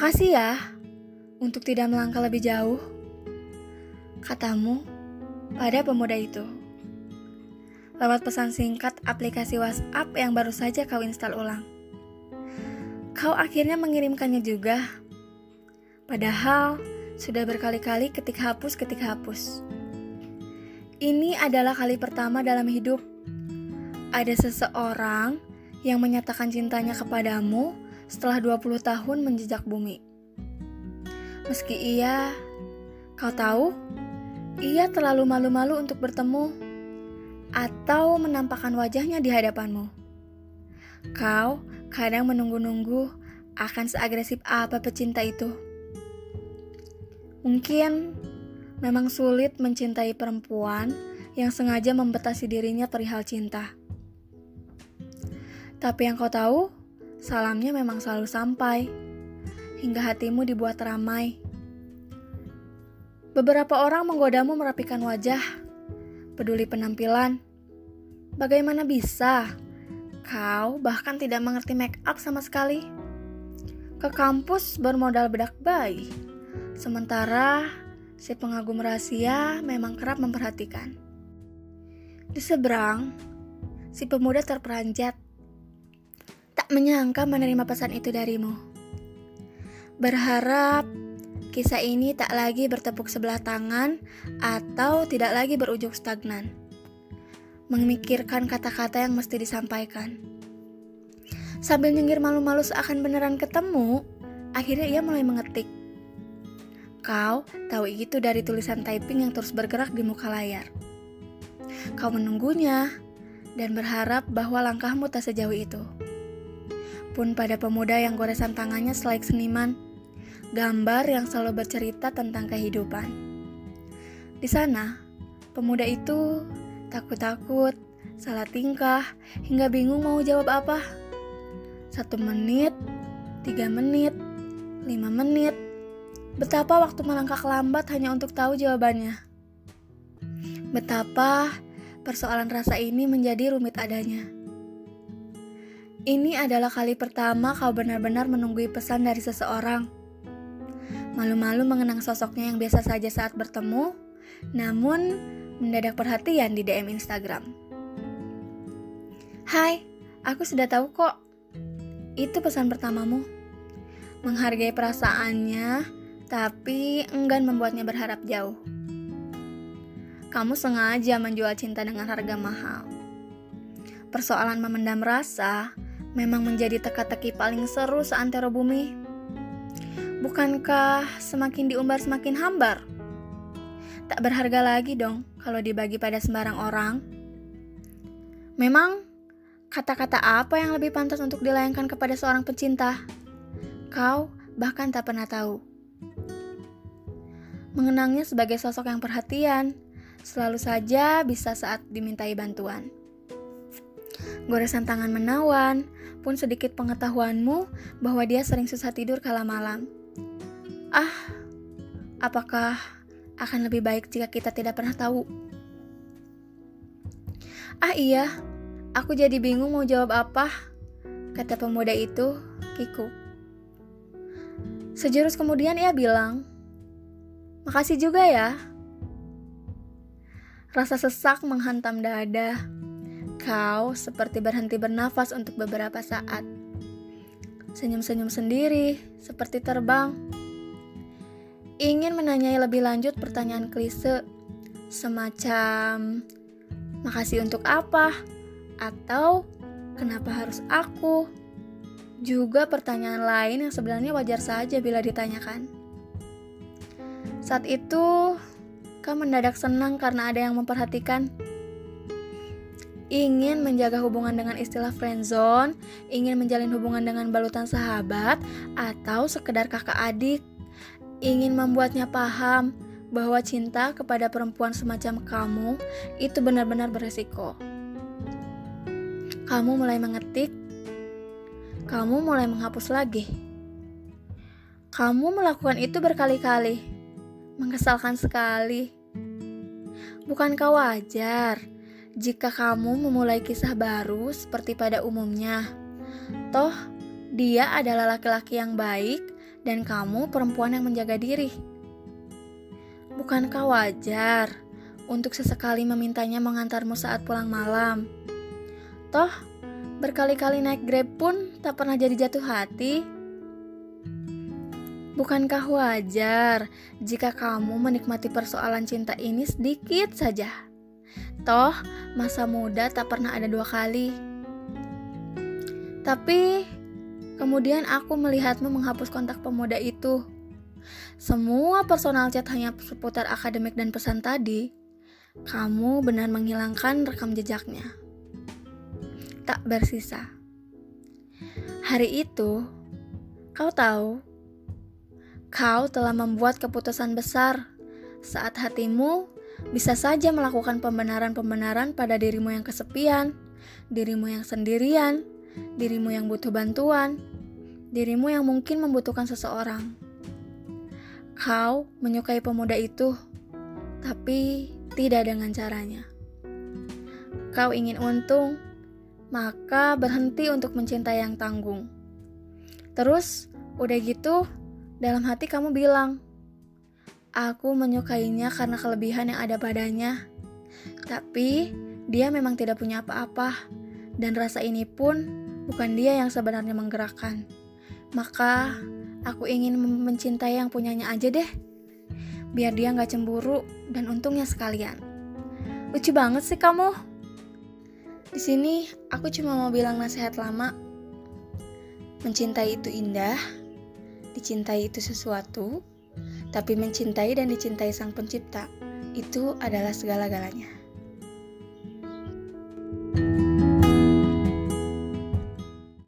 Makasih ya untuk tidak melangkah lebih jauh. Katamu pada pemuda itu. Lewat pesan singkat aplikasi WhatsApp yang baru saja kau install ulang. Kau akhirnya mengirimkannya juga. Padahal sudah berkali-kali ketik hapus ketik hapus. Ini adalah kali pertama dalam hidup ada seseorang yang menyatakan cintanya kepadamu setelah 20 tahun menjejak bumi. Meski ia, kau tahu, ia terlalu malu-malu untuk bertemu atau menampakkan wajahnya di hadapanmu. Kau kadang menunggu-nunggu akan seagresif apa pecinta itu. Mungkin memang sulit mencintai perempuan yang sengaja membatasi dirinya perihal cinta. Tapi yang kau tahu, Salamnya memang selalu sampai, hingga hatimu dibuat ramai. Beberapa orang menggodamu merapikan wajah, peduli penampilan. Bagaimana bisa? Kau bahkan tidak mengerti make up sama sekali. Ke kampus bermodal bedak bayi, sementara si pengagum rahasia memang kerap memperhatikan. Di seberang, si pemuda terperanjat menyangka menerima pesan itu darimu. Berharap kisah ini tak lagi bertepuk sebelah tangan atau tidak lagi berujung stagnan. Memikirkan kata-kata yang mesti disampaikan. Sambil nyengir malu-malu seakan beneran ketemu, akhirnya ia mulai mengetik. Kau tahu itu dari tulisan typing yang terus bergerak di muka layar. Kau menunggunya dan berharap bahwa langkahmu tak sejauh itu pun pada pemuda yang goresan tangannya selaik seniman, gambar yang selalu bercerita tentang kehidupan. Di sana, pemuda itu takut-takut, salah tingkah, hingga bingung mau jawab apa. Satu menit, tiga menit, lima menit, betapa waktu melangkah lambat hanya untuk tahu jawabannya. Betapa persoalan rasa ini menjadi rumit adanya. Ini adalah kali pertama kau benar-benar menunggui pesan dari seseorang. Malu-malu mengenang sosoknya yang biasa saja saat bertemu, namun mendadak perhatian di DM Instagram. Hai, aku sudah tahu kok. Itu pesan pertamamu. Menghargai perasaannya, tapi enggan membuatnya berharap jauh. Kamu sengaja menjual cinta dengan harga mahal. Persoalan memendam rasa memang menjadi teka-teki paling seru seantero bumi. Bukankah semakin diumbar semakin hambar? Tak berharga lagi dong kalau dibagi pada sembarang orang. Memang kata-kata apa yang lebih pantas untuk dilayangkan kepada seorang pecinta? Kau bahkan tak pernah tahu. Mengenangnya sebagai sosok yang perhatian, selalu saja bisa saat dimintai bantuan goresan tangan menawan, pun sedikit pengetahuanmu bahwa dia sering susah tidur kala malam. Ah, apakah akan lebih baik jika kita tidak pernah tahu? Ah iya, aku jadi bingung mau jawab apa, kata pemuda itu, Kiku. Sejurus kemudian ia bilang, Makasih juga ya. Rasa sesak menghantam dada. Kau seperti berhenti bernafas untuk beberapa saat. Senyum-senyum sendiri, seperti terbang. Ingin menanyai lebih lanjut pertanyaan klise, semacam "makasih untuk apa?" atau "kenapa harus aku?" Juga pertanyaan lain yang sebenarnya wajar saja bila ditanyakan. Saat itu, kau mendadak senang karena ada yang memperhatikan ingin menjaga hubungan dengan istilah friendzone, ingin menjalin hubungan dengan balutan sahabat, atau sekedar kakak adik, ingin membuatnya paham bahwa cinta kepada perempuan semacam kamu itu benar-benar beresiko. Kamu mulai mengetik, kamu mulai menghapus lagi. Kamu melakukan itu berkali-kali, mengesalkan sekali. Bukankah wajar? Jika kamu memulai kisah baru seperti pada umumnya. Toh, dia adalah laki-laki yang baik dan kamu perempuan yang menjaga diri. Bukankah wajar untuk sesekali memintanya mengantarmu saat pulang malam? Toh, berkali-kali naik Grab pun tak pernah jadi jatuh hati. Bukankah wajar jika kamu menikmati persoalan cinta ini sedikit saja? Toh, masa muda tak pernah ada dua kali. Tapi, kemudian aku melihatmu menghapus kontak pemuda itu. Semua personal chat hanya seputar akademik dan pesan tadi. Kamu benar menghilangkan rekam jejaknya. Tak bersisa. Hari itu, kau tahu Kau telah membuat keputusan besar saat hatimu bisa saja melakukan pembenaran-pembenaran pada dirimu yang kesepian, dirimu yang sendirian, dirimu yang butuh bantuan, dirimu yang mungkin membutuhkan seseorang. Kau menyukai pemuda itu, tapi tidak dengan caranya. Kau ingin untung, maka berhenti untuk mencintai yang tanggung. Terus, udah gitu, dalam hati kamu bilang, Aku menyukainya karena kelebihan yang ada padanya. Tapi dia memang tidak punya apa-apa. Dan rasa ini pun bukan dia yang sebenarnya menggerakkan. Maka aku ingin mencintai yang punyanya aja deh. Biar dia nggak cemburu dan untungnya sekalian. Lucu banget sih kamu. Di sini aku cuma mau bilang nasihat lama. Mencintai itu indah, dicintai itu sesuatu, tapi mencintai dan dicintai Sang Pencipta itu adalah segala-galanya.